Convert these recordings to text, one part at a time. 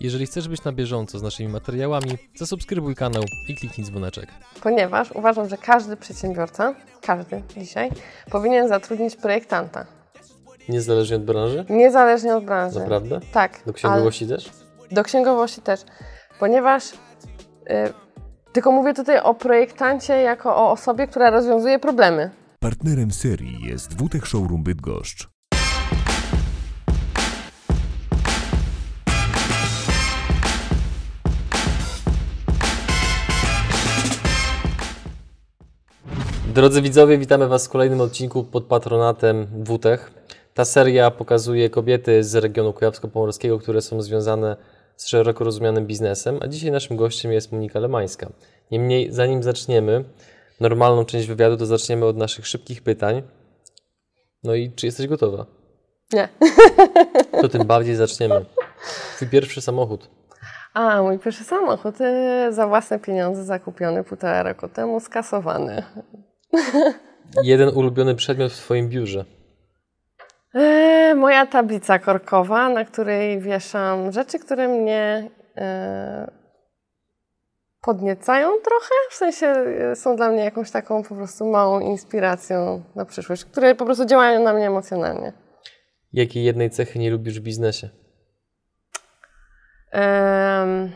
Jeżeli chcesz być na bieżąco z naszymi materiałami, zasubskrybuj kanał i kliknij dzwoneczek. Ponieważ uważam, że każdy przedsiębiorca, każdy dzisiaj, powinien zatrudnić projektanta. Niezależnie od branży? Niezależnie od branży. Naprawdę? Tak. Do księgowości ale... też? Do księgowości też. Ponieważ. Yy, tylko mówię tutaj o projektancie jako o osobie, która rozwiązuje problemy. Partnerem serii jest WTech Showroom Bydgoszcz. Drodzy widzowie, witamy Was w kolejnym odcinku pod patronatem WTech. Ta seria pokazuje kobiety z regionu kujawsko-pomorskiego, które są związane z szeroko rozumianym biznesem, a dzisiaj naszym gościem jest Monika Lemańska. Niemniej, zanim zaczniemy normalną część wywiadu, to zaczniemy od naszych szybkich pytań. No i czy jesteś gotowa? Nie. To tym bardziej zaczniemy. Twój pierwszy samochód. A, mój pierwszy samochód y, za własne pieniądze zakupiony półtora roku temu, skasowany. Jeden ulubiony przedmiot w Twoim biurze. E, moja tablica korkowa, na której wieszam rzeczy, które mnie e, podniecają trochę, w sensie e, są dla mnie jakąś taką po prostu małą inspiracją na przyszłość, które po prostu działają na mnie emocjonalnie. Jakiej jednej cechy nie lubisz w biznesie? Um,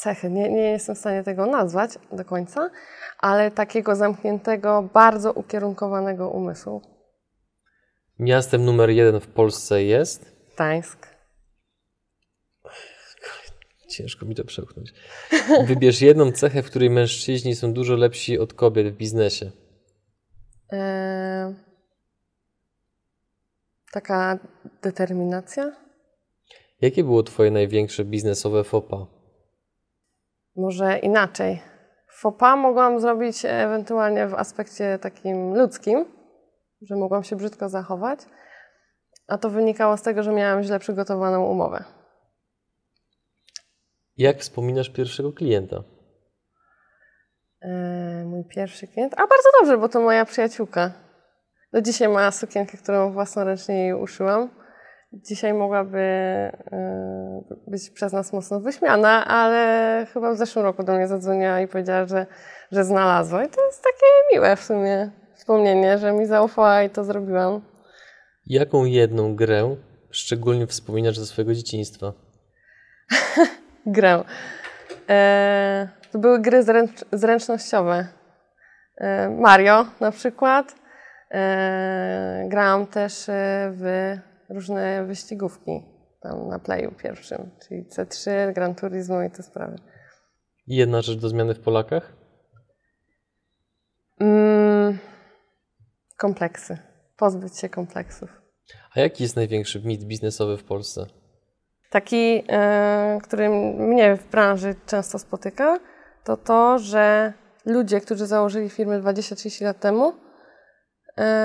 cechy, nie, nie jestem w stanie tego nazwać do końca, ale takiego zamkniętego, bardzo ukierunkowanego umysłu. Miastem numer jeden w Polsce jest? Gdańsk. Ciężko mi to przełknąć. Wybierz jedną cechę, w której mężczyźni są dużo lepsi od kobiet w biznesie. Eee, taka determinacja. Jakie było Twoje największe biznesowe fopa? Może inaczej. Fopa mogłam zrobić ewentualnie w aspekcie takim ludzkim, że mogłam się brzydko zachować, a to wynikało z tego, że miałam źle przygotowaną umowę. Jak wspominasz pierwszego klienta? Yy, mój pierwszy klient? A bardzo dobrze, bo to moja przyjaciółka. Do dzisiaj ma sukienkę, którą własnoręcznie jej uszyłam. Dzisiaj mogłaby yy, być przez nas mocno wyśmiana, ale chyba w zeszłym roku do mnie zadzwoniła i powiedziała, że, że znalazła. I to jest takie miłe w sumie wspomnienie, że mi zaufała i to zrobiłam. Jaką jedną grę szczególnie wspominasz ze swojego dzieciństwa? grę. E, to były gry zręcz, zręcznościowe. E, Mario na przykład. E, grałam też e, w różne wyścigówki tam na Playu pierwszym, czyli C3, Gran Turismo i te sprawy. I jedna rzecz do zmiany w Polakach? Mm, kompleksy. Pozbyć się kompleksów. A jaki jest największy mit biznesowy w Polsce? Taki, e, który mnie w branży często spotyka, to to, że ludzie, którzy założyli firmy 20-30 lat temu,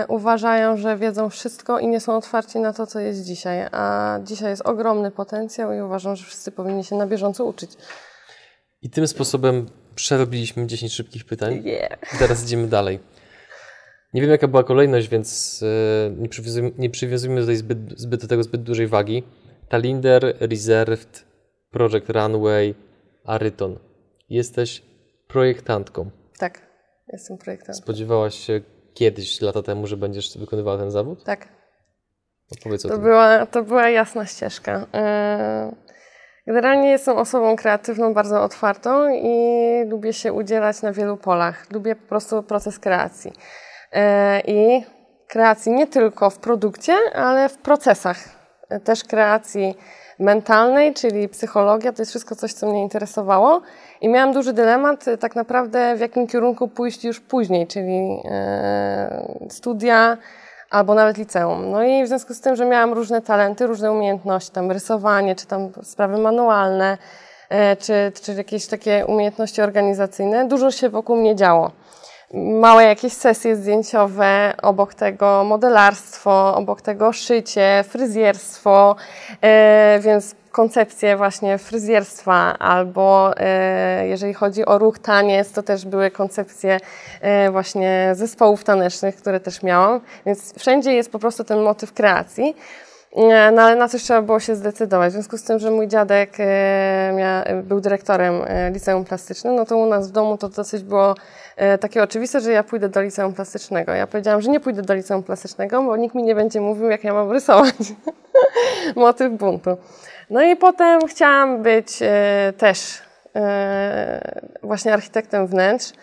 uważają, że wiedzą wszystko i nie są otwarci na to, co jest dzisiaj. A dzisiaj jest ogromny potencjał i uważam, że wszyscy powinni się na bieżąco uczyć. I tym sposobem przerobiliśmy 10 szybkich pytań. Yeah. Teraz idziemy dalej. Nie wiem, jaka była kolejność, więc e, nie przywiązujmy, nie przywiązujmy tutaj zbyt, zbyt do tego zbyt dużej wagi. Talinder, Reserved, Project Runway, Aryton. Jesteś projektantką. Tak, jestem projektantem. Spodziewałaś się kiedyś, lata temu, że będziesz wykonywała ten zawód? Tak. Opowiedz o to tym. Była, to była jasna ścieżka. E, generalnie jestem osobą kreatywną, bardzo otwartą i lubię się udzielać na wielu polach. Lubię po prostu proces kreacji. E, I kreacji nie tylko w produkcie, ale w procesach też kreacji mentalnej, czyli psychologia, to jest wszystko coś, co mnie interesowało. I miałam duży dylemat tak naprawdę, w jakim kierunku pójść już później, czyli e, studia albo nawet liceum. No i w związku z tym, że miałam różne talenty, różne umiejętności, tam rysowanie, czy tam sprawy manualne, e, czy, czy jakieś takie umiejętności organizacyjne, dużo się wokół mnie działo małe jakieś sesje zdjęciowe, obok tego modelarstwo, obok tego szycie, fryzjerstwo, e, więc koncepcje właśnie fryzjerstwa albo e, jeżeli chodzi o ruch taniec, to też były koncepcje e, właśnie zespołów tanecznych, które też miałam, więc wszędzie jest po prostu ten motyw kreacji. No ale na coś trzeba było się zdecydować. W związku z tym, że mój dziadek mia, był dyrektorem e, liceum plastycznym, no to u nas w domu to dosyć było e, takie oczywiste, że ja pójdę do liceum plastycznego. Ja powiedziałam, że nie pójdę do liceum plastycznego, bo nikt mi nie będzie mówił, jak ja mam rysować. Motyw buntu. No i potem chciałam być też właśnie architektem wnętrz.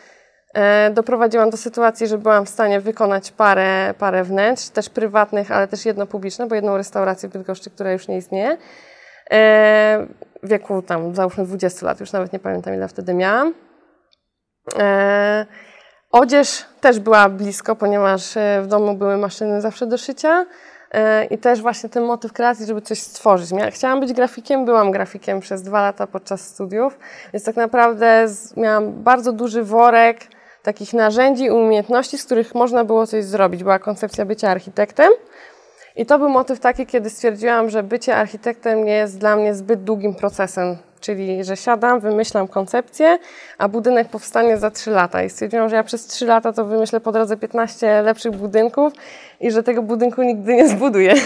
E, doprowadziłam do sytuacji, że byłam w stanie wykonać parę, parę wnętrz, też prywatnych, ale też jedno publiczne, bo jedną restaurację w Bydgoszczy, która już nie istnieje. E, w wieku tam załóżmy 20 lat, już nawet nie pamiętam ile wtedy miałam. E, odzież też była blisko, ponieważ w domu były maszyny zawsze do szycia. I też właśnie ten motyw kreacji, żeby coś stworzyć. Chciałam być grafikiem, byłam grafikiem przez dwa lata podczas studiów, więc tak naprawdę miałam bardzo duży worek takich narzędzi umiejętności, z których można było coś zrobić. Była koncepcja bycia architektem. I to był motyw taki, kiedy stwierdziłam, że bycie architektem nie jest dla mnie zbyt długim procesem. Czyli, że siadam, wymyślam koncepcję, a budynek powstanie za 3 lata. I stwierdziłam, że ja przez 3 lata to wymyślę po drodze 15 lepszych budynków i że tego budynku nigdy nie zbuduję.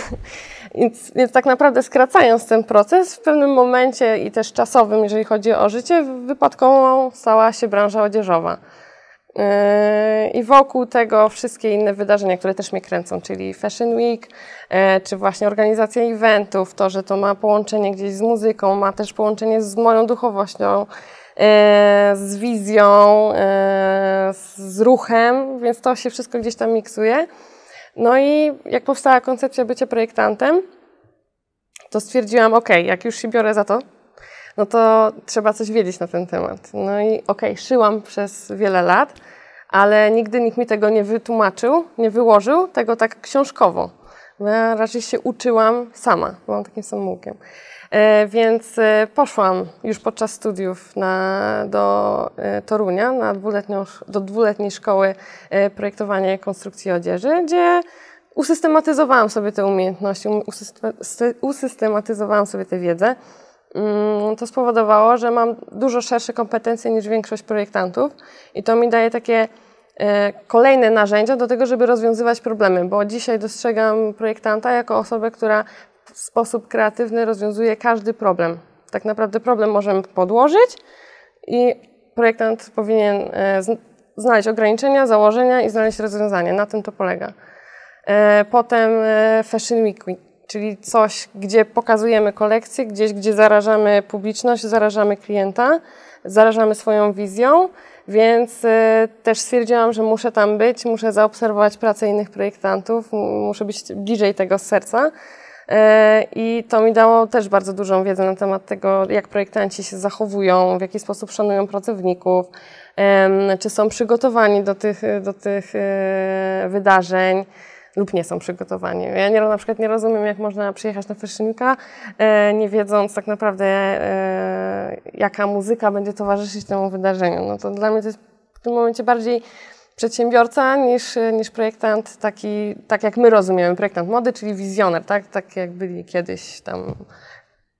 Więc, więc tak naprawdę skracając ten proces, w pewnym momencie i też czasowym, jeżeli chodzi o życie, wypadkową stała się branża odzieżowa. I wokół tego wszystkie inne wydarzenia, które też mnie kręcą, czyli Fashion Week, e, czy właśnie organizacja eventów, to, że to ma połączenie gdzieś z muzyką, ma też połączenie z moją duchowością, e, z wizją, z ruchem, więc to się wszystko gdzieś tam miksuje. No i jak powstała koncepcja bycia projektantem, to stwierdziłam, ok, jak już się biorę za to, no to trzeba coś wiedzieć na ten temat. No i okej, okay, szyłam przez wiele lat, ale nigdy nikt mi tego nie wytłumaczył, nie wyłożył tego tak książkowo. Ja raczej się uczyłam sama, byłam takim samoukiem. E, więc e, poszłam już podczas studiów na, do e, Torunia, na dwuletnią, do dwuletniej szkoły e, projektowania i konstrukcji odzieży, gdzie usystematyzowałam sobie te umiejętności, usystematyzowałam sobie tę wiedzę. Mm, to spowodowało, że mam dużo szersze kompetencje niż większość projektantów i to mi daje takie e, kolejne narzędzia do tego, żeby rozwiązywać problemy, bo dzisiaj dostrzegam projektanta jako osobę, która w sposób kreatywny rozwiązuje każdy problem. Tak naprawdę problem możemy podłożyć i projektant powinien e, znaleźć ograniczenia, założenia i znaleźć rozwiązanie. Na tym to polega. E, potem Fashion Week czyli coś, gdzie pokazujemy kolekcję, gdzieś, gdzie zarażamy publiczność, zarażamy klienta, zarażamy swoją wizją, więc y, też stwierdziłam, że muszę tam być, muszę zaobserwować pracę innych projektantów, muszę być bliżej tego z serca. Y, I to mi dało też bardzo dużą wiedzę na temat tego, jak projektanci się zachowują, w jaki sposób szanują pracowników, czy są przygotowani do tych, do tych y, wydarzeń lub nie są przygotowani. Ja nie, na przykład nie rozumiem, jak można przyjechać na Fashion e, nie wiedząc tak naprawdę, e, jaka muzyka będzie towarzyszyć temu wydarzeniu. No to dla mnie to jest w tym momencie bardziej przedsiębiorca niż, niż projektant taki, tak jak my rozumiemy, projektant mody, czyli wizjoner, tak, tak jak byli kiedyś tam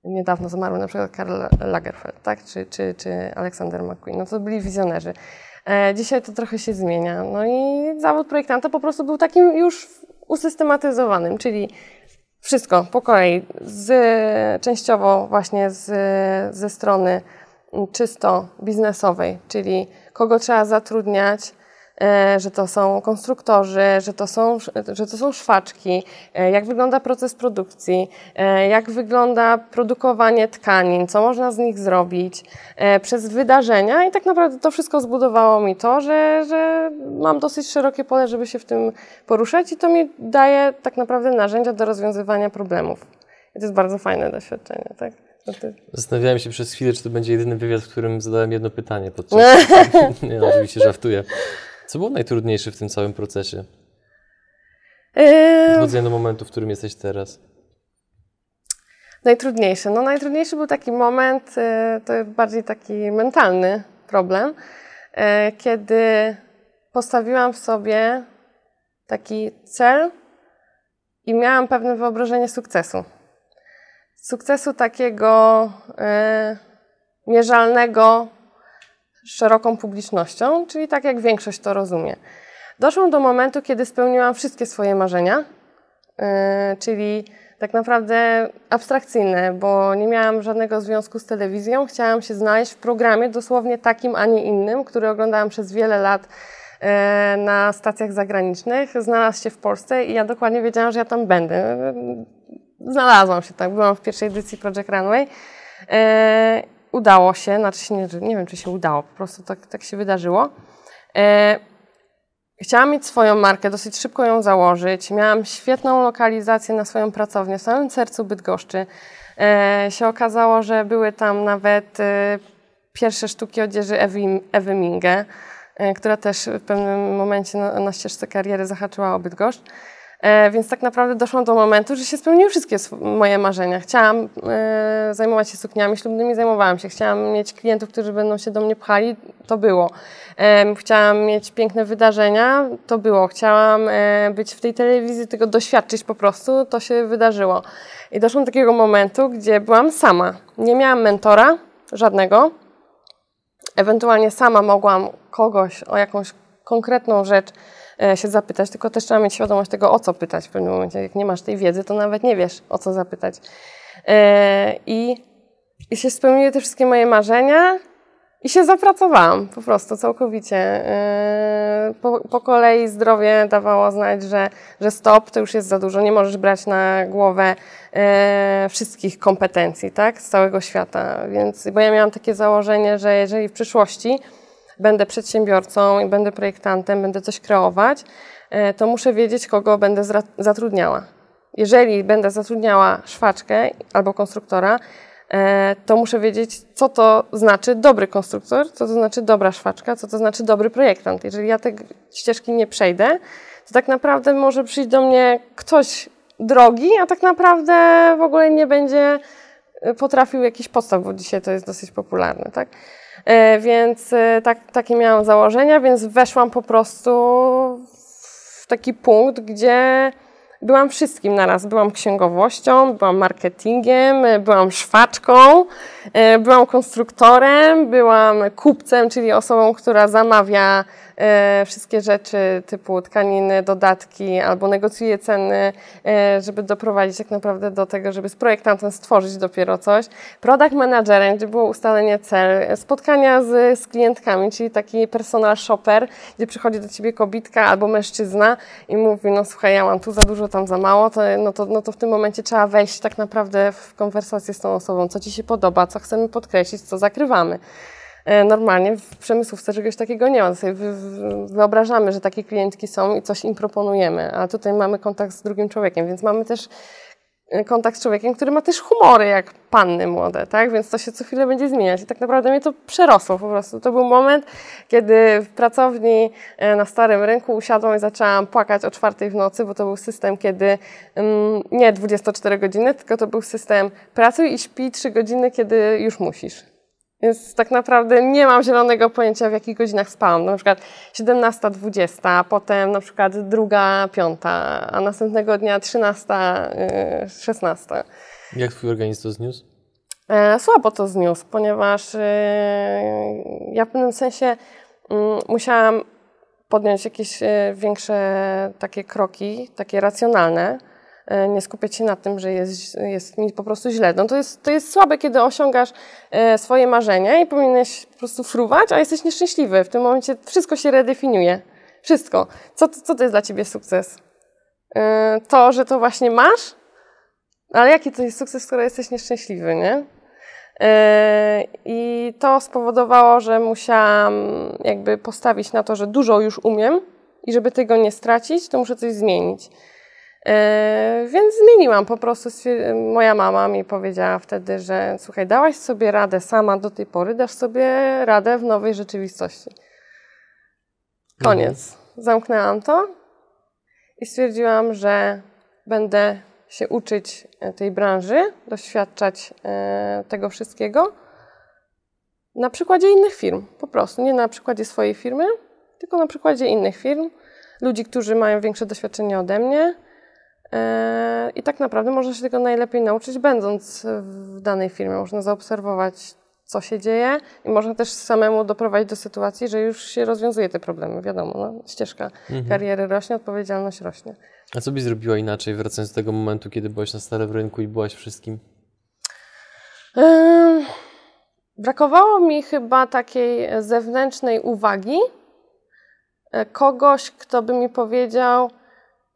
niedawno zmarły na przykład Karl Lagerfeld, tak? czy, czy, czy Alexander McQueen. No to byli wizjonerzy. E, dzisiaj to trochę się zmienia. No i zawód projektanta po prostu był takim już usystematyzowanym, czyli wszystko po kolei, z, częściowo właśnie z, ze strony czysto biznesowej, czyli kogo trzeba zatrudniać, że to są konstruktorzy, że to są, że to są szwaczki, e, jak wygląda proces produkcji, e, jak wygląda produkowanie tkanin, co można z nich zrobić przez wydarzenia i tak naprawdę to wszystko zbudowało mi to, że, że mam dosyć szerokie pole, żeby się w tym poruszać i to mi daje tak naprawdę narzędzia do rozwiązywania problemów. I to jest bardzo fajne doświadczenie, tak? Zastanawiałem się przez chwilę, czy to będzie jedyny wywiad, w którym zadałem jedno pytanie podczas... Nie, oczywiście żartuję. Co było najtrudniejsze w tym całym procesie? Dochodzenia do momentu, w którym jesteś teraz. Najtrudniejsze. No najtrudniejszy był taki moment, y, to bardziej taki mentalny problem, y, kiedy postawiłam sobie taki cel i miałam pewne wyobrażenie sukcesu. Sukcesu takiego y, mierzalnego szeroką publicznością, czyli tak jak większość to rozumie. Doszłam do momentu, kiedy spełniłam wszystkie swoje marzenia, yy, czyli tak naprawdę abstrakcyjne, bo nie miałam żadnego związku z telewizją. Chciałam się znaleźć w programie dosłownie takim, a nie innym, który oglądałam przez wiele lat e, na stacjach zagranicznych. Znalazł się w Polsce i ja dokładnie wiedziałam, że ja tam będę. Znalazłam się tak, byłam w pierwszej edycji Project Runway. Udało się, znaczy nie, nie wiem, czy się udało, po prostu tak, tak się wydarzyło. E, Chciałam mieć swoją markę, dosyć szybko ją założyć. Miałam świetną lokalizację na swoją pracownię w samym sercu Bydgoszczy. E, się okazało, że były tam nawet e, pierwsze sztuki odzieży Ewy, Ewy Minge, e, która też w pewnym momencie na, na ścieżce kariery zahaczyła o Bydgoszcz. E, więc tak naprawdę doszłam do momentu, że się spełniły wszystkie moje marzenia. Chciałam e, zajmować się sukniami ślubnymi, zajmowałam się. Chciałam mieć klientów, którzy będą się do mnie pchali, to było. E, chciałam mieć piękne wydarzenia, to było. Chciałam e, być w tej telewizji, tego doświadczyć po prostu, to się wydarzyło. I doszłam do takiego momentu, gdzie byłam sama. Nie miałam mentora żadnego. Ewentualnie sama mogłam kogoś o jakąś konkretną rzecz się zapytać, tylko też trzeba mieć świadomość tego, o co pytać w pewnym momencie. Jak nie masz tej wiedzy, to nawet nie wiesz, o co zapytać. E, I, i się spełniły te wszystkie moje marzenia i się zapracowałam po prostu całkowicie. E, Po, po kolei zdrowie dawało znać, że, że stop, to już jest za dużo, nie możesz brać na głowę e, wszystkich kompetencji, tak, z całego świata. Więc, bo ja miałam takie założenie, że jeżeli w przyszłości będę przedsiębiorcą i będę projektantem, będę coś kreować, e, to muszę wiedzieć, kogo będę zatrudniała. Jeżeli będę zatrudniała szwaczkę albo konstruktora, e, to muszę wiedzieć, co to znaczy dobry konstruktor, co to znaczy dobra szwaczka, co to znaczy dobry projektant. Jeżeli ja te ścieżki nie przejdę, to tak naprawdę może przyjść do mnie ktoś drogi, a tak naprawdę w ogóle nie będzie e, potrafił jakiś podstaw, bo dzisiaj to jest dosyć popularne, tak? E, Więc e, tak, takie miałam założenia, więc weszłam po prostu w taki punkt, gdzie byłam wszystkim naraz. Byłam księgowością, byłam marketingiem, byłam szwaczką, e, byłam konstruktorem, byłam kupcem, czyli osobą, która zamawia wszystkie rzeczy typu tkaniny, dodatki albo negocjuje ceny, e, żeby doprowadzić tak naprawdę do tego, żeby z projektantem stworzyć dopiero coś. Product managerem, gdzie było ustalenie cel, spotkania z, z klientkami, czyli taki personal shopper, gdzie przychodzi do ciebie kobitka albo mężczyzna i mówi, no słuchaj, ja mam tu za dużo, tam za mało, to, no, to, no to w tym momencie trzeba wejść tak naprawdę w konwersację z tą osobą, co ci się podoba, co chcemy podkreślić, co zakrywamy. E, Normalnie w przemysłówce czegoś takiego nie ma. Sobie wy- wy- wyobrażamy, że takie klientki są i coś im proponujemy, a tutaj mamy kontakt z drugim człowiekiem, więc mamy też e, kontakt z człowiekiem, który ma też humory jak panny młode, tak? Więc to się co chwilę będzie zmieniać. I tak naprawdę mnie to przerosło po prostu. To był moment, kiedy w pracowni e, na Starym Rynku usiadłam i zaczęłam płakać o czwartej w nocy, bo to był system, kiedy mm, nie 24 godziny, tylko to był system pracuj i śpi 3 godziny, kiedy już musisz. Więc tak naprawdę nie mam zielonego pojęcia, w jakich godzinach spałam. Na przykład 17, 20, potem na przykład druga, piąta, a następnego dnia 13, yy, 16. Jak twój organizm to zniósł? E, Słabo to zniósł, ponieważ e, ja w pewnym sensie mm, musiałam podjąć jakieś e, większe takie kroki, takie racjonalne, nie skupiać się na tym, że jest, jest mi po prostu źle. No to, jest, to jest słabe, kiedy osiągasz e, swoje marzenia i powinieneś po prostu fruwać, a jesteś nieszczęśliwy. W tym momencie wszystko się redefiniuje. Wszystko. Co, co to jest dla ciebie sukces? E, To, że to właśnie masz? Ale jaki to jest sukces, skoro jesteś nieszczęśliwy, nie? E, I to spowodowało, że musiałam jakby postawić na to, że dużo już umiem i żeby tego nie stracić, to muszę coś zmienić. E, Więc zmieniłam po prostu. Moja mama mi powiedziała wtedy, że słuchaj, dałaś sobie radę sama do tej pory, dasz sobie radę w nowej rzeczywistości. Koniec. Zamknęłam to i stwierdziłam, że będę się uczyć e, tej branży, doświadczać e, tego wszystkiego na przykładzie innych firm, po prostu. Nie na przykładzie swojej firmy, tylko na przykładzie innych firm, ludzi, którzy mają większe doświadczenie ode mnie. E, I tak naprawdę można się tego najlepiej nauczyć, będąc w danej firmie. Można zaobserwować, co się dzieje i można też samemu doprowadzić do sytuacji, że już się rozwiązuje te problemy. Wiadomo, no, ścieżka kariery rośnie, odpowiedzialność rośnie. A co byś zrobiła inaczej, wracając do tego momentu, kiedy byłaś na starym rynku i byłaś wszystkim? Ym, Brakowało mi chyba takiej zewnętrznej uwagi, e, kogoś, kto by mi powiedział,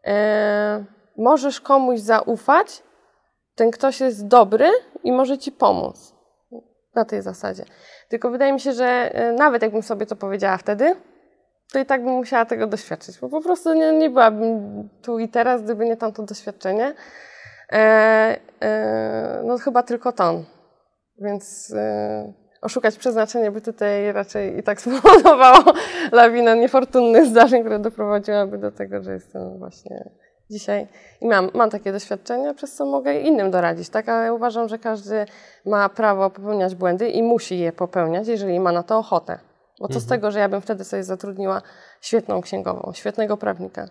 e, możesz komuś zaufać, ten ktoś jest dobry i może ci pomóc. Na tej zasadzie. Tylko wydaje mi się, że e, nawet jakbym sobie to powiedziała wtedy, to i tak bym musiała tego doświadczyć, bo po prostu nie, nie byłabym tu i teraz, gdyby nie tamto doświadczenie. E, e, no chyba tylko to. Więc e, oszukać przeznaczenie by tutaj raczej i tak spowodowało lawinę niefortunnych zdarzeń, które doprowadziłaby do tego, że jestem właśnie dzisiaj i mam, mam takie doświadczenia, przez co mogę innym doradzić, tak? Ale uważam, że każdy ma prawo popełniać błędy i musi je popełniać, jeżeli ma na to ochotę. Bo co z tego, że ja bym wtedy sobie zatrudniła świetną księgową, świetnego prawnika,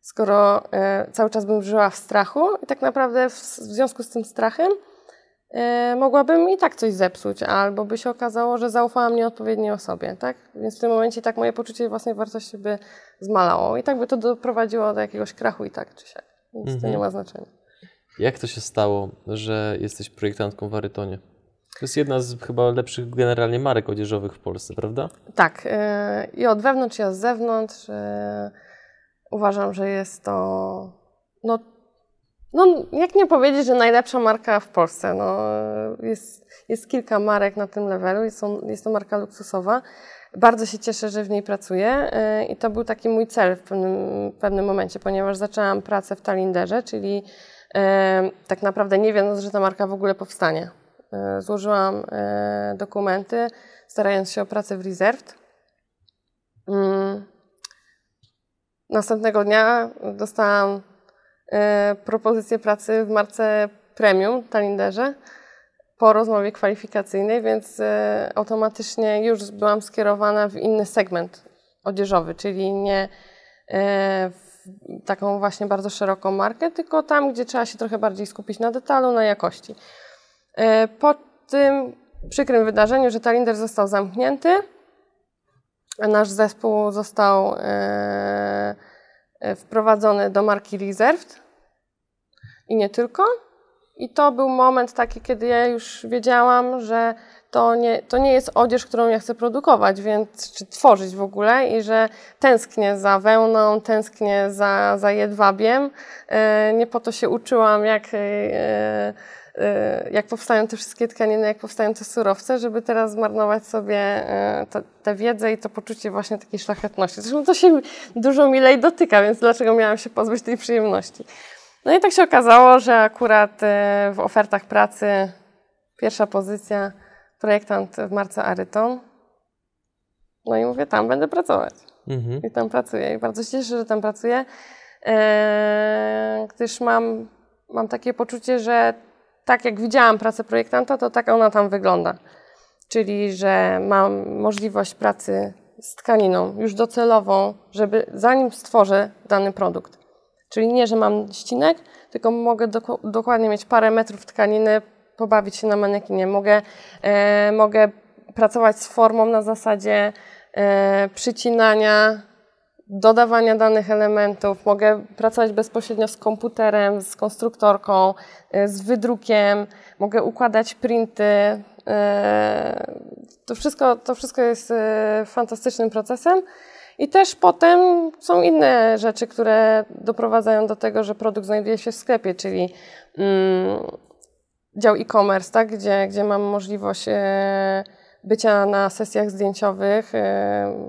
skoro e, cały czas bym żyła w strachu i tak naprawdę w, w związku z tym strachem e, mogłabym i tak coś zepsuć, albo by się okazało, że zaufałam nieodpowiedniej osobie, tak? Więc w tym momencie tak moje poczucie własnej wartości by zmalało i tak by to doprowadziło do jakiegoś krachu i tak czy siak. Więc to Mhm. nie ma znaczenia. Jak to się stało, że jesteś projektantką w Arytonie? To jest jedna z chyba lepszych generalnie marek odzieżowych w Polsce, prawda? Tak, e, i od wewnątrz, i od zewnątrz. Uważam, że jest to, no, no jak nie powiedzieć, że najlepsza marka w Polsce. No, jest, jest kilka marek na tym levelu, jest, on, jest to marka luksusowa. Bardzo się cieszę, że w niej pracuję e, i to był taki mój cel w pewnym, pewnym momencie, ponieważ zaczęłam pracę w Talinderze, czyli e, tak naprawdę nie wiedząc, że ta marka w ogóle powstanie. E, Złożyłam e, dokumenty, starając się o pracę w Reserved. Mm. Następnego dnia dostałam propozycję pracy w marce Premium Talinderze po rozmowie kwalifikacyjnej, więc e, automatycznie już byłam skierowana w inny segment odzieżowy, czyli nie e, w taką właśnie bardzo szeroką markę, tylko tam, gdzie trzeba się trochę bardziej skupić na detalu, na jakości. E, Po tym przykrym wydarzeniu, że Talinder został zamknięty, nasz zespół został e, e, wprowadzony do marki Reserved i nie tylko. I to był moment taki, kiedy ja już wiedziałam, że to nie, to nie jest odzież, którą ja chcę produkować, więc czy tworzyć w ogóle i że tęsknię za wełną, tęsknię za, za jedwabiem. E, nie po to się uczyłam, jak, e, e, jak powstają te wszystkie tkaniny, jak powstają te surowce, żeby teraz zmarnować sobie to- tę wiedzę i to poczucie właśnie takiej szlachetności. Zresztą to się dużo milej dotyka, więc dlaczego miałam się pozbyć tej przyjemności? No i tak się okazało, że akurat e, w ofertach pracy pierwsza pozycja projektant w marce Aryton. No i mówię, tam będę pracować. Mhm. I tam pracuję. I bardzo się cieszę, że tam pracuję, gdyż mam, mam takie poczucie, że tak jak widziałam pracę projektanta, to tak ona tam wygląda. Czyli, że mam możliwość pracy z tkaniną już docelową, żeby zanim stworzę dany produkt. Czyli nie, że mam ścinek, tylko mogę dokładnie mieć parę metrów tkaniny, pobawić się na manekinie. Mogę, e, mogę pracować z formą na zasadzie e, przycinania, dodawania danych elementów. Mogę pracować bezpośrednio z komputerem, z konstruktorką, e, z wydrukiem. Mogę układać printy. e, To wszystko, to wszystko jest e, fantastycznym procesem. I też potem są inne rzeczy, które doprowadzają do tego, że produkt znajduje się w sklepie, czyli mm, dział e-commerce, tak, gdzie, gdzie mam możliwość bycia na sesjach zdjęciowych, e,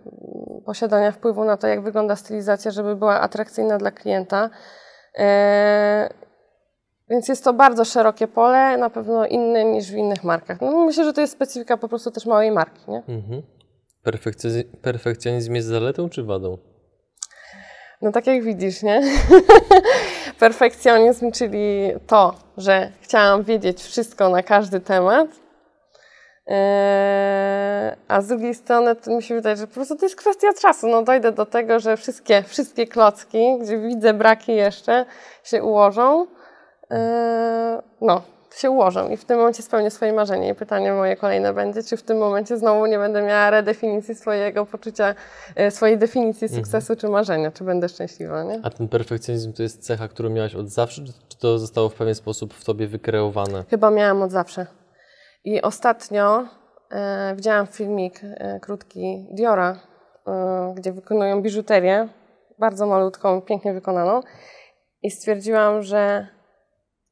posiadania wpływu na to, jak wygląda stylizacja, żeby była atrakcyjna dla klienta. E, więc jest to bardzo szerokie pole, na pewno inne niż w innych markach. No, myślę, że to jest specyfika po prostu też małej marki, nie? Mhm. Perfekcjonizm jest zaletą czy wadą? No tak jak widzisz, nie? Perfekcjonizm, czyli to, że chciałam wiedzieć wszystko na każdy temat, a z drugiej strony to mi się wydaje, że po prostu to jest kwestia czasu. No dojdę do tego, że wszystkie, wszystkie klocki, gdzie widzę braki jeszcze, się ułożą. Eee, no, się ułożą i w tym momencie spełnię swoje marzenie. I pytanie moje kolejne będzie, czy w tym momencie znowu nie będę miała redefinicji swojego poczucia, e, swojej definicji sukcesu czy marzenia, czy będę szczęśliwa, nie? A ten perfekcjonizm to jest cecha, którą miałaś od zawsze, czy to zostało w pewien sposób w tobie wykreowane? Chyba miałam od zawsze. I ostatnio e, widziałam filmik e, krótki Diora, e, gdzie wykonują biżuterię, bardzo malutką, pięknie wykonaną i stwierdziłam, że,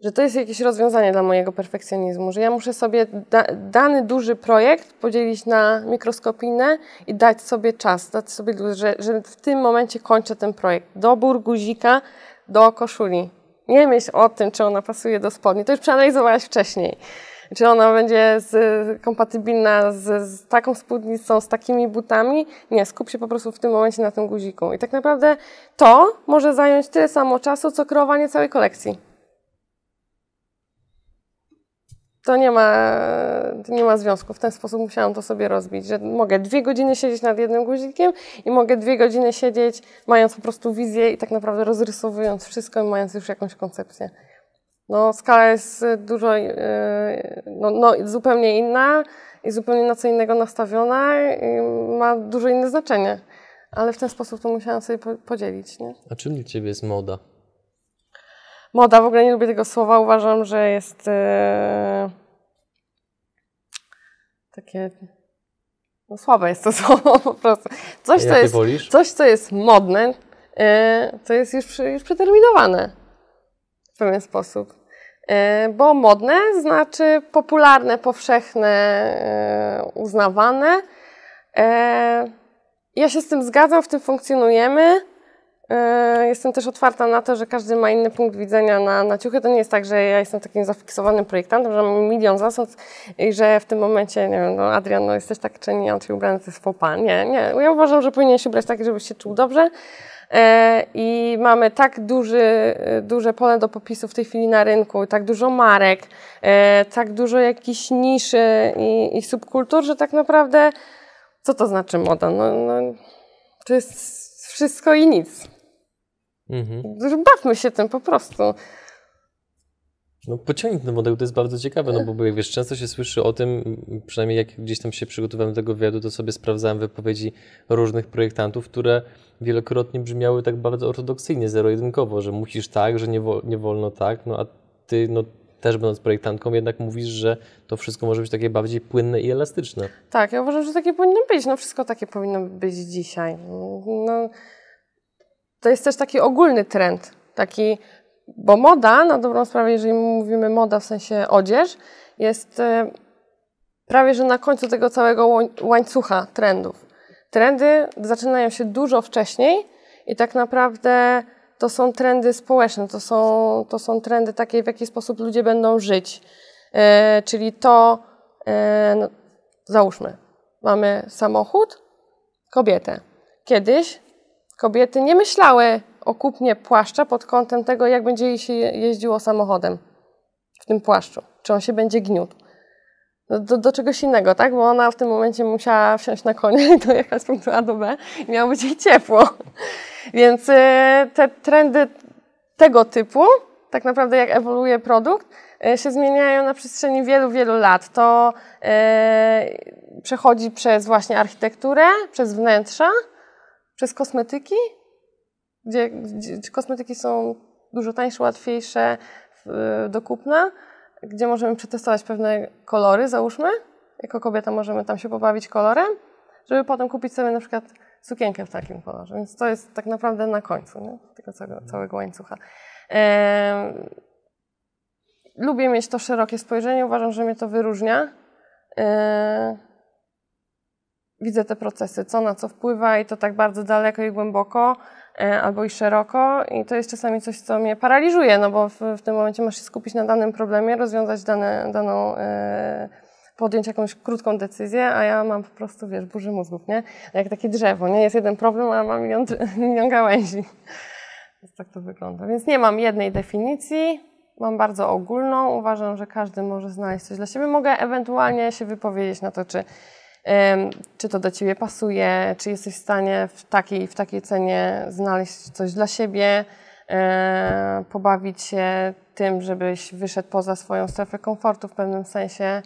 że to jest jakieś rozwiązanie dla mojego perfekcjonizmu, że ja muszę sobie da, dany duży projekt podzielić na mikroskopijne i dać sobie czas, dać sobie, że, że w tym momencie kończę ten projekt. Dobór guzika do koszuli. Nie myśl o tym, czy ona pasuje do spodni. To już przeanalizowałaś wcześniej. Czy ona będzie z, kompatybilna z, z taką spódnicą, z takimi butami? Nie, skup się po prostu w tym momencie na tym guziku. I tak naprawdę to może zająć tyle samo czasu, co kreowanie całej kolekcji. To nie ma, to nie ma związku. W ten sposób musiałam to sobie rozbić, że mogę dwie godziny siedzieć nad jednym guzikiem i mogę dwie godziny siedzieć, mając po prostu wizję i tak naprawdę rozrysowując wszystko i mając już jakąś koncepcję. No, skala jest dużo, no, no, zupełnie inna i zupełnie na co innego nastawiona i ma dużo inne znaczenie. Ale w ten sposób to musiałam sobie podzielić. Nie? A czym dla Ciebie jest moda? Moda, w ogóle nie lubię tego słowa. Uważam, że jest e, takie. No, słabe jest to słowo po prostu. Coś, co jest, wolisz? coś co jest modne, e, to jest już, już przeterminowane w pewien sposób. E, bo modne znaczy popularne, powszechne, e, uznawane. E, ja się z tym zgadzam, w tym funkcjonujemy. Jestem też otwarta na to, że każdy ma inny punkt widzenia na, na ciuchy. To nie jest tak, że ja jestem takim zafiksowanym projektantem, że mam milion zasad i że w tym momencie, nie wiem, no Adrian, no jesteś tak czy nie, on się ubrany, to jest faux pas. Nie, nie. Ja uważam, że powinien się ubrać tak, żeby się czuł dobrze. I mamy tak duży, duże pole do popisu w tej chwili na rynku, tak dużo marek, tak dużo jakichś niszy i, i subkultur, że tak naprawdę co to znaczy moda? No, no to jest wszystko i nic. Mhm. Bawmy się tym po prostu. No pociągnik do modelu to jest bardzo ciekawe, no bo wiesz, często się słyszy o tym, przynajmniej jak gdzieś tam się przygotowałem do tego wywiadu, to sobie sprawdzałem wypowiedzi różnych projektantów, które wielokrotnie brzmiały tak bardzo ortodoksyjnie, zero-jedynkowo, że musisz tak, że nie, wo nie wolno tak, no a ty no, też będąc projektantką jednak mówisz, że to wszystko może być takie bardziej płynne i elastyczne. Tak, ja uważam, że takie powinno być, no wszystko takie powinno być dzisiaj. No, to jest też taki ogólny trend, taki bo moda, na dobrą sprawę, jeżeli mówimy moda w sensie odzież, jest e, prawie że na końcu tego całego łańcucha trendów. Trendy zaczynają się dużo wcześniej i tak naprawdę to są trendy społeczne, to są, to są trendy takie, w jaki sposób ludzie będą żyć. E, czyli to, e, no, załóżmy, mamy samochód, kobietę. Kiedyś kobiety nie myślały o kupnie płaszcza pod kątem tego, jak będzie się jeździło samochodem w tym płaszczu. Czy on się będzie gniótł. Do, do, do, czegoś innego, tak? Bo ona w tym momencie musiała wsiąść na konia i dojechać z punktu A do B i miało być jej ciepło. Więc y, te trendy tego typu, tak naprawdę jak ewoluuje produkt, y, się zmieniają na przestrzeni wielu, wielu lat. To y, przechodzi przez właśnie architekturę, przez wnętrza, przez kosmetyki, gdzie, gdzie kosmetyki są dużo tańsze, łatwiejsze do kupna, gdzie możemy przetestować pewne kolory, załóżmy. Jako kobieta możemy tam się pobawić kolorem, żeby potem kupić sobie na przykład sukienkę w takim kolorze. Więc to jest tak naprawdę na końcu nie? tego całego, całego łańcucha. Lubię mieć to szerokie spojrzenie, uważam, że mnie to wyróżnia. Widzę te procesy, co na co wpływa i to tak bardzo daleko i głęboko. E, albo i szeroko i to jest czasami coś, co mnie paraliżuje, no bo w, w tym momencie masz się skupić na danym problemie, rozwiązać dane, daną, e, podjąć jakąś krótką decyzję, a ja mam po prostu, wiesz, burzy mózgów, nie? Jak takie drzewo, nie? Jest jeden problem, a mam milion, milion gałęzi. Więc tak to wygląda. Więc nie mam jednej definicji, mam bardzo ogólną. Uważam, że każdy może znaleźć coś dla siebie. Mogę ewentualnie się wypowiedzieć na to, czy czy to do Ciebie pasuje, czy jesteś w stanie w takiej, w takiej cenie znaleźć coś dla siebie, pobawić się tym, żebyś wyszedł poza swoją strefę komfortu w pewnym sensie.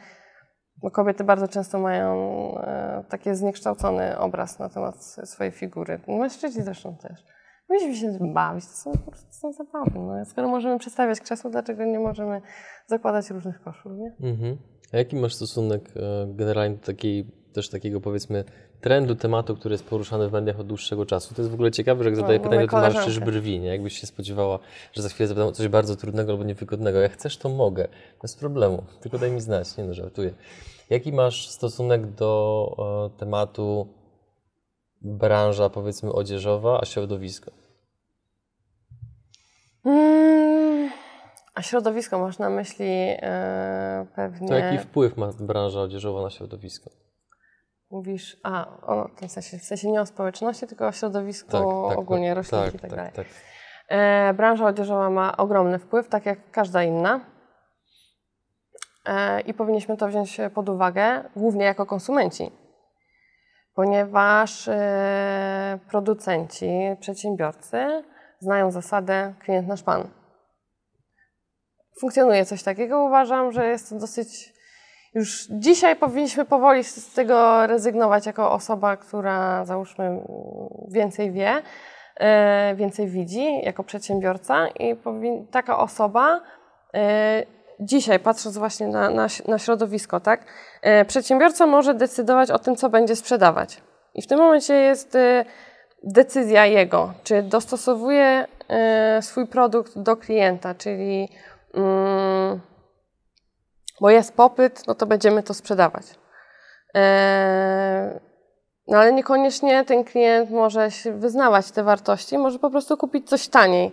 Bo kobiety bardzo często mają e, taki zniekształcony obraz na temat swojej figury. Mężczyźni zresztą też. Powinniśmy się bawić, to są prostu są zabawy. No. Skoro możemy przedstawiać krzesło, dlaczego nie możemy zakładać różnych koszul, nie? Mhm. A jaki masz stosunek e, generalnie do takiej, też takiego powiedzmy trendu, tematu, który jest poruszany w mediach od dłuższego czasu? To jest w ogóle ciekawe, że jak zadaję No, pytanie, to koleżankę. marszczysz brwi, nie? Jakbyś się spodziewała, że za chwilę zapytam o coś bardzo trudnego albo niewygodnego. Jak chcesz, to mogę. Bez problemu. Tylko daj mi znać. Nie no, żartuję. Jaki masz stosunek do e, tematu branża, powiedzmy, odzieżowa, a środowisko? Mm, a środowisko masz na myśli e, pewnie. To jaki wpływ ma branża odzieżowa na środowisko? Mówisz, a o, w tym sensie, w sensie nie o społeczności, tylko o środowisku ogólnie, tak, roślinki tak, i tak, tak, dalej. tak. E, branża odzieżowa ma ogromny wpływ, tak jak każda inna. E, I powinniśmy to wziąć pod uwagę, głównie jako konsumenci, ponieważ e, producenci, przedsiębiorcy znają zasadę klient nasz pan. Funkcjonuje coś takiego. Uważam, że jest to dosyć. Już dzisiaj powinniśmy powoli z tego rezygnować jako osoba, która załóżmy więcej wie, e, więcej widzi jako przedsiębiorca i taka osoba e, dzisiaj patrząc właśnie na, na, na środowisko, tak, e, przedsiębiorca może decydować o tym, co będzie sprzedawać. I w tym momencie jest decyzja jego, czy dostosowuje swój produkt do klienta, czyli mm, bo jest popyt, no to będziemy to sprzedawać. E, no ale niekoniecznie ten klient może wyznawać te wartości, może po prostu kupić coś taniej.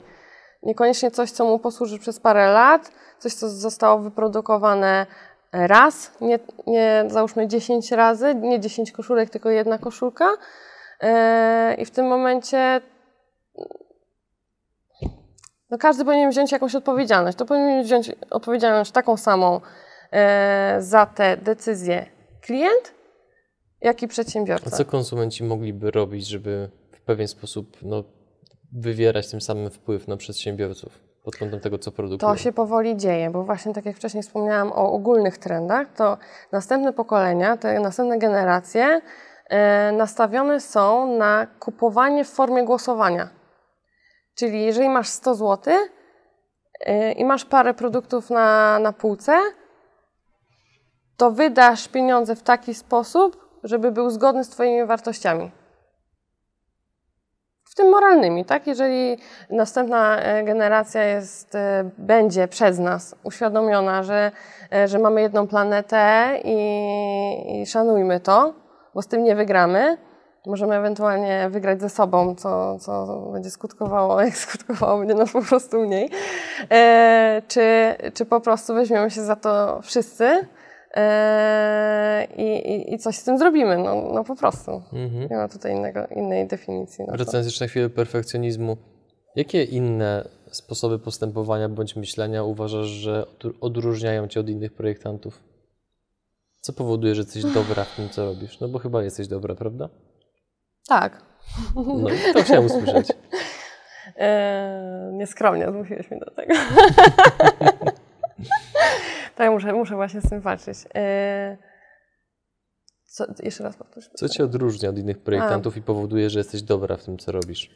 Niekoniecznie coś, co mu posłuży przez parę lat, coś, co zostało wyprodukowane raz, nie, nie załóżmy 10 razy, nie 10 koszulek, tylko jedna koszulka. E, I w tym momencie no każdy powinien wziąć jakąś odpowiedzialność. To powinien wziąć odpowiedzialność taką samą za te decyzje klient, jak i A przedsiębiorca. co konsumenci mogliby robić, żeby w pewien sposób no, wywierać tym samym wpływ na przedsiębiorców pod kątem tego, co produkują? To się powoli dzieje, bo właśnie tak jak wcześniej wspomniałam o ogólnych trendach, to następne pokolenia, te następne generacje e, nastawione są na kupowanie w formie głosowania. Czyli jeżeli masz 100 zł e, i masz parę produktów na, na półce, to wydasz pieniądze w taki sposób, żeby był zgodny z Twoimi wartościami. W tym moralnymi, tak? Jeżeli następna e, generacja jest, e, będzie przez nas uświadomiona, że, e, że mamy jedną planetę i, i szanujmy to, bo z tym nie wygramy. Możemy ewentualnie wygrać ze sobą, co, co będzie skutkowało, jak skutkowało, będzie nas po prostu mniej. E, czy, czy po prostu weźmiemy się za to wszyscy i, i, i coś z tym zrobimy, no, no po prostu. Mhm. Nie ma tutaj innego, innej definicji. Wracając jeszcze na chwilę do perfekcjonizmu, jakie inne sposoby postępowania bądź myślenia uważasz, że odr- odróżniają Cię od innych projektantów? Co powoduje, że jesteś dobra w tym, co robisz? No bo chyba jesteś dobra, prawda? Tak. No i to chciałem usłyszeć. Eee, nieskromnie zmusiłeś mnie do tego. tak, muszę, muszę właśnie z tym walczyć. Eee, co, jeszcze raz powtórz. Co Cię odróżnia od innych projektantów i powoduje, że jesteś dobra w tym, co robisz?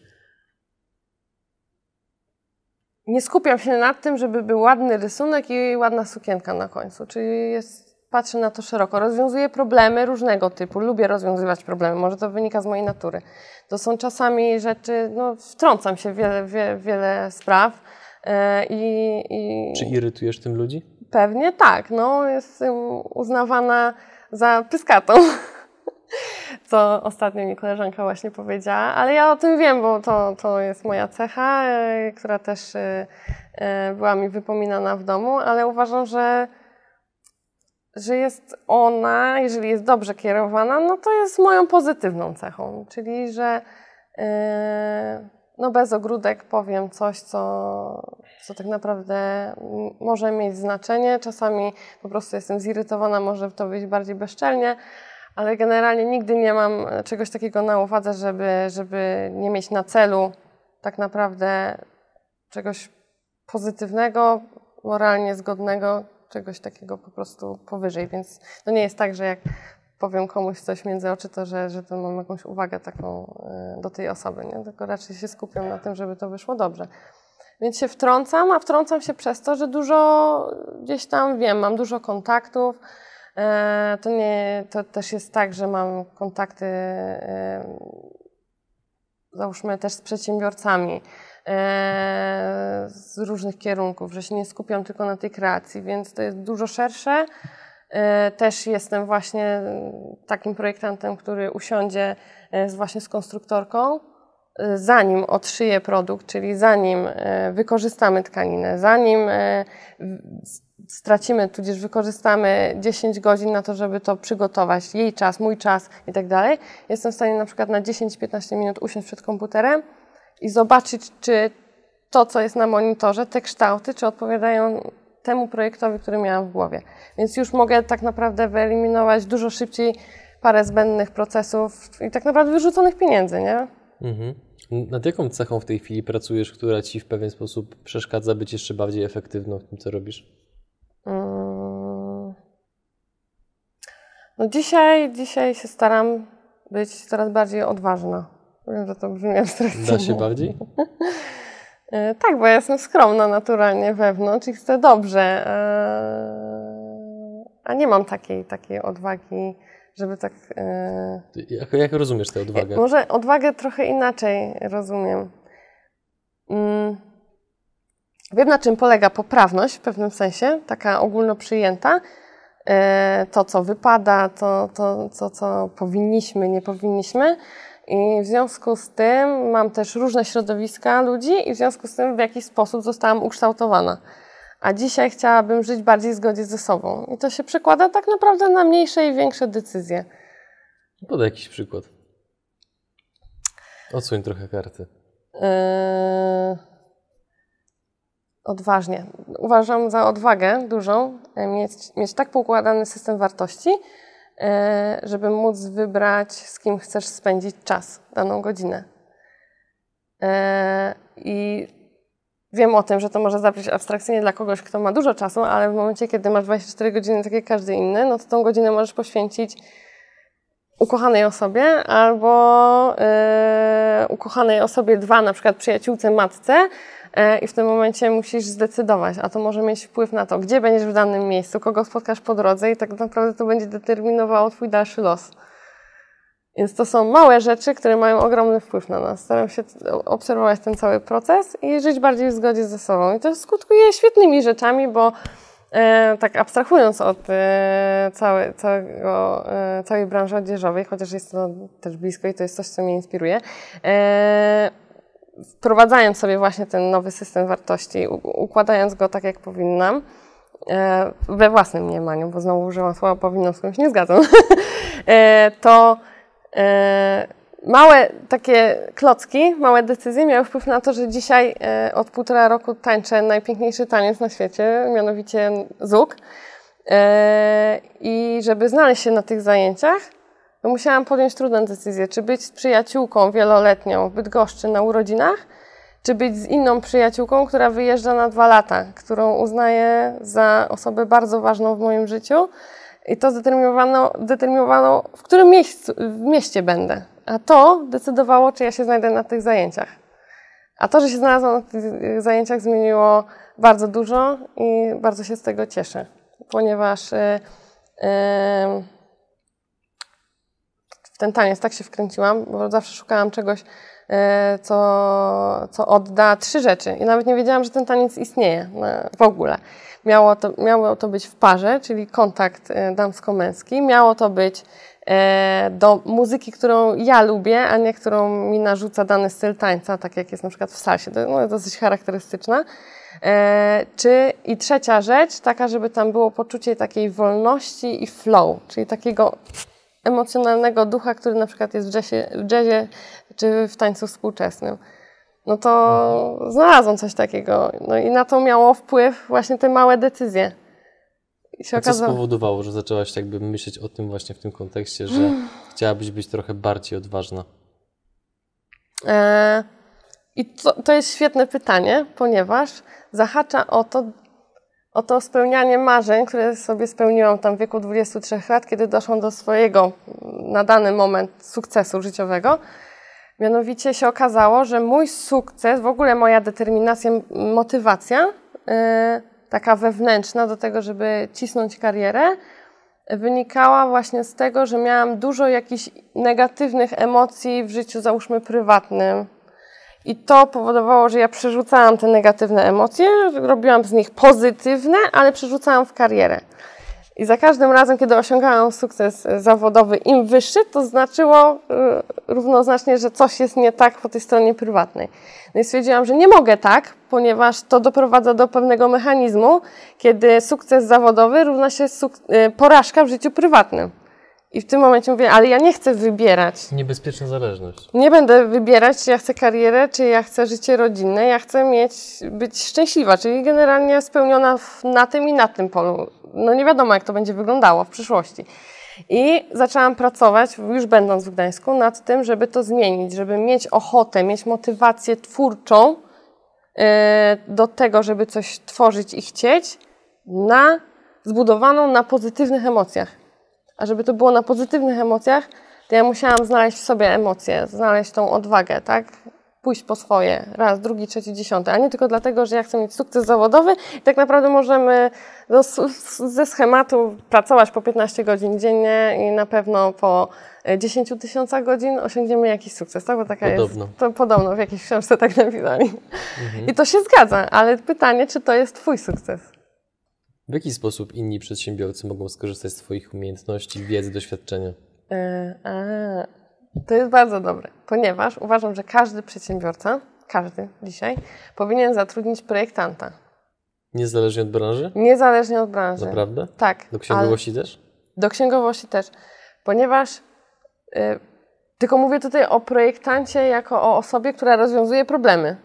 Nie skupiam się nad tym, żeby był ładny rysunek i ładna sukienka na końcu. Czyli jest, patrzę na to szeroko. Rozwiązuję problemy różnego typu. Lubię rozwiązywać problemy. Może to wynika z mojej natury. To są czasami rzeczy, no wtrącam się w wiele, wie, wiele spraw. e, I, i Czy irytujesz tym ludzi? Pewnie tak. No, jestem uznawana za pyskatą. Co ostatnio mi koleżanka właśnie powiedziała, ale ja o tym wiem, bo to, to jest moja cecha, e, która też e, e, była mi wypominana w domu, ale uważam, że, że jest ona, jeżeli jest dobrze kierowana, no to jest moją pozytywną cechą, czyli że e, no bez ogródek powiem coś, co, co tak naprawdę może mieć znaczenie. Czasami po prostu jestem zirytowana, może to być bardziej bezczelnie, ale generalnie nigdy nie mam e, czegoś takiego na uwadze, żeby, żeby nie mieć na celu tak naprawdę czegoś pozytywnego. moralnie zgodnego, czegoś takiego po prostu powyżej. Więc to nie jest tak, że jak powiem komuś coś między oczy, to że, że to mam jakąś uwagę taką e, do tej osoby, nie? tylko raczej się skupiam na tym, żeby to wyszło dobrze. Więc się wtrącam, a wtrącam się przez to, że dużo gdzieś tam wiem, mam dużo kontaktów. E, to, nie, to też jest tak, że mam kontakty, e, załóżmy też z przedsiębiorcami z różnych kierunków, że się nie skupiam tylko na tej kreacji, więc to jest dużo szersze. E, też jestem właśnie takim projektantem, który usiądzie e, właśnie z konstruktorką, e, zanim odszyję produkt, czyli zanim wykorzystamy tkaninę, zanim stracimy, tudzież wykorzystamy 10 godzin na to, żeby to przygotować, jej czas, mój czas i tak dalej, jestem w stanie na przykład na 10-15 minut usiąść przed komputerem i zobaczyć, czy to, co jest na monitorze, te kształty, czy odpowiadają temu projektowi, który miałam w głowie. Więc już mogę tak naprawdę wyeliminować dużo szybciej parę zbędnych procesów i tak naprawdę wyrzuconych pieniędzy, nie? Mhm. Nad jaką cechą w tej chwili pracujesz, która Ci w pewien sposób przeszkadza być jeszcze bardziej efektywną w tym, co robisz? Hmm. No dzisiaj, dzisiaj się staram być coraz bardziej odważna. Wiem, że to brzmi abstrakcyjnie. Da się bardziej? E, tak, bo ja jestem skromna naturalnie wewnątrz i chcę dobrze, e, a nie mam takiej, takiej odwagi, żeby tak... E, jak, jak rozumiesz tę odwagę? Może odwagę trochę inaczej rozumiem. Mm. Wiem, na czym polega poprawność w pewnym sensie, taka ogólnoprzyjęta. To, co wypada, to, to, to co powinniśmy, nie powinniśmy. I w związku z tym mam też różne środowiska ludzi i w związku z tym w jakiś sposób zostałam ukształtowana. A dzisiaj chciałabym żyć bardziej w zgodzie ze sobą. I to się przekłada tak naprawdę na mniejsze i większe decyzje. Podaj jakiś przykład. Odsuń trochę karty. Yy... Odważnie. Uważam za odwagę dużą mieć, mieć tak poukładany system wartości, żeby móc wybrać, z kim chcesz spędzić czas, daną godzinę. E, I wiem o tym, że to może zabrzmieć abstrakcyjnie dla kogoś, kto ma dużo czasu, ale w momencie, kiedy masz 24 godziny, tak jak każdy inny, no to tą godzinę możesz poświęcić ukochanej osobie albo yy, ukochanej osobie dwa, na przykład przyjaciółce, matce, E, i w tym momencie musisz zdecydować, a to może mieć wpływ na to, gdzie będziesz w danym miejscu, kogo spotkasz po drodze i tak naprawdę to będzie determinowało Twój dalszy los. Więc to są małe rzeczy, które mają ogromny wpływ na nas. Staram się obserwować ten cały proces i żyć bardziej w zgodzie ze sobą. I to skutkuje świetnymi rzeczami, bo e, tak abstrahując od e, całe, całego, e, całej branży odzieżowej, chociaż jest to też blisko i to jest coś, co mnie inspiruje, e, wprowadzając sobie właśnie ten nowy system wartości, układając go tak, jak powinnam, e, we własnym mniemaniu, bo znowu użyłam słowa powinnam, z którym się nie zgadzam, e, to e, małe takie klocki, małe decyzje miały wpływ na to, że dzisiaj od półtora roku tańczę najpiękniejszy taniec na świecie, mianowicie ZUK. I żeby znaleźć się na tych zajęciach, to musiałam podjąć trudną decyzję, czy być z przyjaciółką wieloletnią w Bydgoszczy na urodzinach, czy być z inną przyjaciółką, która wyjeżdża na dwa lata, którą uznaję za osobę bardzo ważną w moim życiu. I to zdeterminowano, zdeterminowano w którym miejscu, w mieście będę. A to decydowało, czy ja się znajdę na tych zajęciach. A to, że się znalazłam na tych zajęciach, zmieniło bardzo dużo i bardzo się z tego cieszę, ponieważ. Yy, yy, ten taniec tak się wkręciłam, bo zawsze szukałam czegoś, e, co, co odda trzy rzeczy. I nawet nie wiedziałam, że ten taniec istnieje w ogóle. Miało to, miało to być w parze, czyli kontakt e, damsko-męski. Miało to być e, do muzyki, którą ja lubię, a nie którą mi narzuca dany styl tańca, tak jak jest na przykład w salsie. To no, jest dosyć charakterystyczna. Czy i trzecia rzecz, taka, żeby tam było poczucie takiej wolności i flow, czyli takiego emocjonalnego ducha, który na przykład jest w jazzie, w jazzie czy w tańcu współczesnym. No to mhm. znalazłam coś takiego. No i na to miało wpływ właśnie te małe decyzje. I się A co spowodowało, że zaczęłaś jakby myśleć o tym właśnie w tym kontekście, że mm. chciałabyś być trochę bardziej odważna? E, I to, to jest świetne pytanie, ponieważ zahacza o to, o to spełnianie marzeń, które sobie spełniłam tam w wieku 23 lat, kiedy doszłam do swojego na dany moment sukcesu życiowego. Mianowicie się okazało, że mój sukces, w ogóle moja determinacja, motywacja, yy, taka wewnętrzna do tego, żeby cisnąć karierę, wynikała właśnie z tego, że miałam dużo jakichś negatywnych emocji w życiu, załóżmy prywatnym. I to powodowało, że ja przerzucałam te negatywne emocje, robiłam z nich pozytywne, ale przerzucałam w karierę. I za każdym razem, kiedy osiągałam sukces zawodowy im wyższy, to znaczyło y, równoznacznie, że coś jest nie tak po tej stronie prywatnej. No i stwierdziłam, że nie mogę tak, ponieważ to doprowadza do pewnego mechanizmu, kiedy sukces zawodowy równa się y, porażka w życiu prywatnym. I w tym momencie mówię, ale ja nie chcę wybierać. Niebezpieczna zależność. Nie będę wybierać, czy ja chcę karierę, czy ja chcę życie rodzinne. Ja chcę mieć, być szczęśliwa, czyli generalnie spełniona w, na tym i na tym polu. No nie wiadomo, jak to będzie wyglądało w przyszłości. I zaczęłam pracować, już będąc w Gdańsku, nad tym, żeby to zmienić, żeby mieć ochotę, mieć motywację twórczą yy, do tego, żeby coś tworzyć i chcieć, na, zbudowaną na pozytywnych emocjach. A żeby to było na pozytywnych emocjach, to ja musiałam znaleźć w sobie emocje, znaleźć tą odwagę, tak? Pójść po swoje, raz, drugi, trzeci, dziesiąty, a nie tylko dlatego, że ja chcę mieć sukces zawodowy i tak naprawdę możemy no, ze schematu pracować po 15 godzin dziennie i na pewno po 10 tysiącach godzin osiągniemy jakiś sukces, tak? Bo taka podobno. jest, to podobno w jakiejś książce tak napisali. Mhm. I to się zgadza, ale pytanie, czy to jest Twój sukces? W jaki sposób inni przedsiębiorcy mogą skorzystać z Twoich umiejętności, wiedzy, doświadczenia? Yy, to jest bardzo dobre, ponieważ uważam, że każdy przedsiębiorca, każdy dzisiaj, powinien zatrudnić projektanta. Niezależnie od branży? Niezależnie od branży. Naprawdę? Tak. Do księgowości też? Do księgowości też, ponieważ yy, tylko mówię tutaj o projektancie jako o osobie, która rozwiązuje problemy.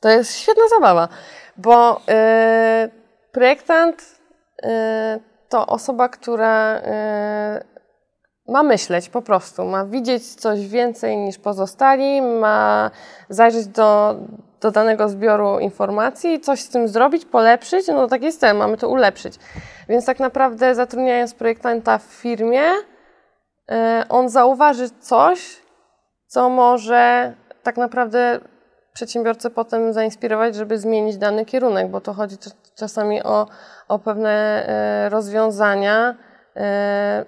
To jest świetna zabawa, bo yy, projektant to osoba, która y, ma myśleć po prostu, ma widzieć coś więcej niż pozostali, ma zajrzeć do, do danego zbioru informacji, coś z tym zrobić, polepszyć. No tak jest mamy to ulepszyć. Więc tak naprawdę zatrudniając projektanta w firmie, y, on zauważy coś, co może tak naprawdę przedsiębiorcę potem zainspirować, żeby zmienić dany kierunek, bo to chodzi czasami o, o pewne e, rozwiązania e,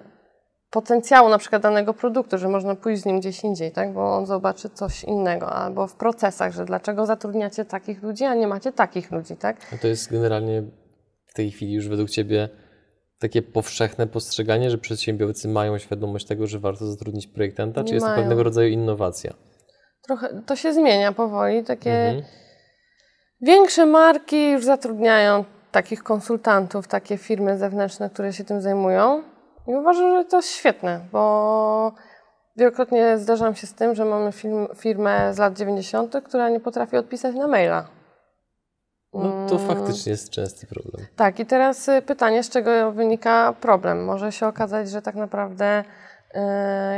potencjału na przykład danego produktu, że można pójść z nim gdzieś indziej, tak? bo on zobaczy coś innego, albo w procesach, że dlaczego zatrudniacie takich ludzi, a nie macie takich ludzi. Tak? A to jest generalnie w tej chwili już według Ciebie takie powszechne postrzeganie, że przedsiębiorcy mają świadomość tego, że warto zatrudnić projektanta, nie czy jest mają. to pewnego rodzaju innowacja? Trochę to się zmienia powoli. Takie mhm. Większe marki już zatrudniają takich konsultantów, takie firmy zewnętrzne, które się tym zajmują. I uważam, że to jest świetne, bo wielokrotnie zdarzam się z tym, że mamy firmę z lat 90., która nie potrafi odpisać na maila. No to mm. faktycznie jest częsty problem. Tak, i teraz y, pytanie, z czego wynika problem? Może się okazać, że tak naprawdę y,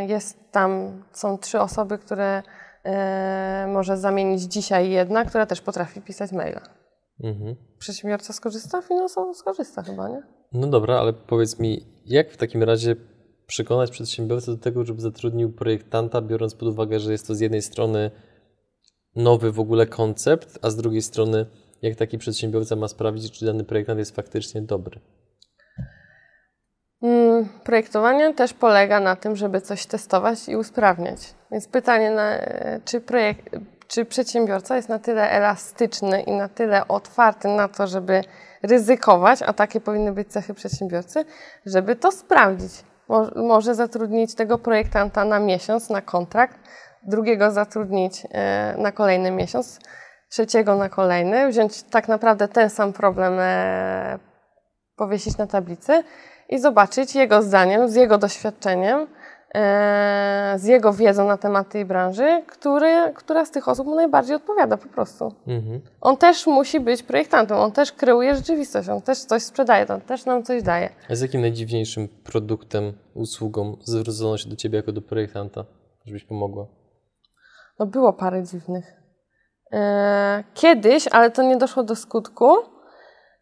jest tam, są trzy osoby, które e, może zamienić dzisiaj jedna, która też potrafi pisać maila. Mhm. Przedsiębiorca skorzysta? Finansowo skorzysta chyba, nie? No dobra, ale powiedz mi, jak w takim razie przekonać przedsiębiorcę do tego, żeby zatrudnił projektanta, biorąc pod uwagę, że jest to z jednej strony nowy w ogóle koncept, a z drugiej strony jak taki przedsiębiorca ma sprawdzić, czy dany projektant jest faktycznie dobry? Mm, projektowanie też polega na tym, żeby coś testować i usprawniać. Więc pytanie, na, czy, projekt, czy przedsiębiorca jest na tyle elastyczny i na tyle otwarty na to, żeby ryzykować, a takie powinny być cechy przedsiębiorcy, żeby to sprawdzić. Może zatrudnić tego projektanta na miesiąc, na kontrakt, drugiego zatrudnić e, na kolejny miesiąc, trzeciego na kolejny, wziąć tak naprawdę ten sam problem, e, powiesić na tablicy i zobaczyć jego zdaniem, z jego doświadczeniem, e, z jego wiedzą na temat tej branży, który, która z tych osób mu najbardziej odpowiada po prostu. Mhm. On też musi być projektantem, on też kreuje rzeczywistość, on też coś sprzedaje, on też nam coś daje. A z jakim najdziwniejszym produktem, usługą zwrócono się do Ciebie jako do projektanta, żebyś pomogła? No było parę dziwnych. E, kiedyś, ale to nie doszło do skutku,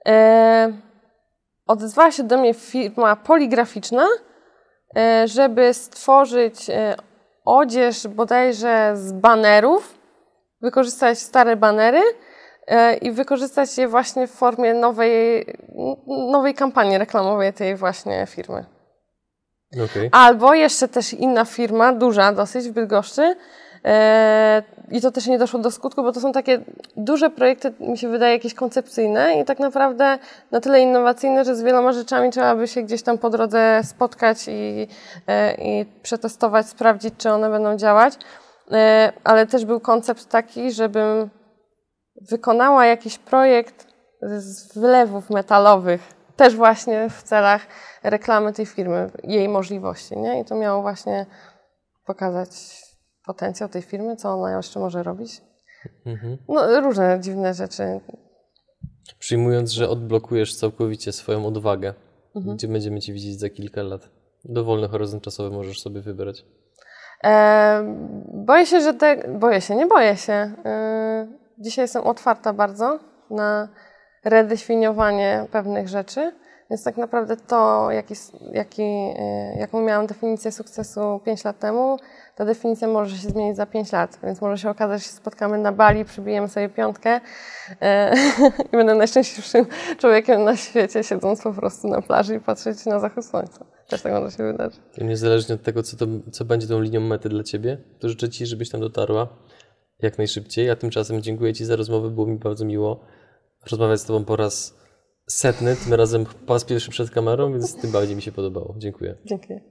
e, odezwała się do mnie firma poligraficzna, e, żeby stworzyć e, odzież bodajże z banerów, wykorzystać stare banery e, i wykorzystać je właśnie w formie nowej, nowej kampanii reklamowej tej właśnie firmy. Okej. Albo jeszcze też inna firma, duża dosyć w Bydgoszczy. E, I to też nie doszło do skutku, bo to są takie duże projekty, mi się wydaje, jakieś koncepcyjne i tak naprawdę na tyle innowacyjne, że z wieloma rzeczami trzeba by się gdzieś tam po drodze spotkać i, e, i przetestować, sprawdzić, czy one będą działać. E, ale też był koncept taki, żebym wykonała jakiś projekt z wylewów metalowych, też właśnie w celach reklamy tej firmy, jej możliwości, nie? I to miało właśnie pokazać potencjał tej firmy, co ona jeszcze może robić. Mhm. No, różne dziwne rzeczy. Przyjmując, że odblokujesz całkowicie swoją odwagę, Mhm. gdzie będziemy Cię widzieć za kilka lat? Dowolny horyzont czasowy możesz sobie wybrać. E, boję się, że te... Boję się, nie boję się. E, dzisiaj jestem otwarta bardzo na redefiniowanie pewnych rzeczy. Więc tak naprawdę to, jaki, jaki, e, jaką miałam definicję sukcesu 5 lat temu, ta definicja może się zmienić za 5 lat. Więc może się okazać, że się spotkamy na Bali, przybijemy sobie piątkę e, i będę najszczęśliwszym człowiekiem na świecie, siedząc po prostu na plaży i patrzeć na zachód słońca. Też tak może się wydarzyć. Niezależnie od tego, co, to, co będzie tą linią mety dla Ciebie, to życzę Ci, żebyś tam dotarła jak najszybciej. A tymczasem dziękuję Ci za rozmowę, było mi bardzo miło rozmawiać z Tobą po raz setny, tym razem po raz pierwszy przed kamerą, więc tym bardziej mi się podobało. Dziękuję. Dziękuję.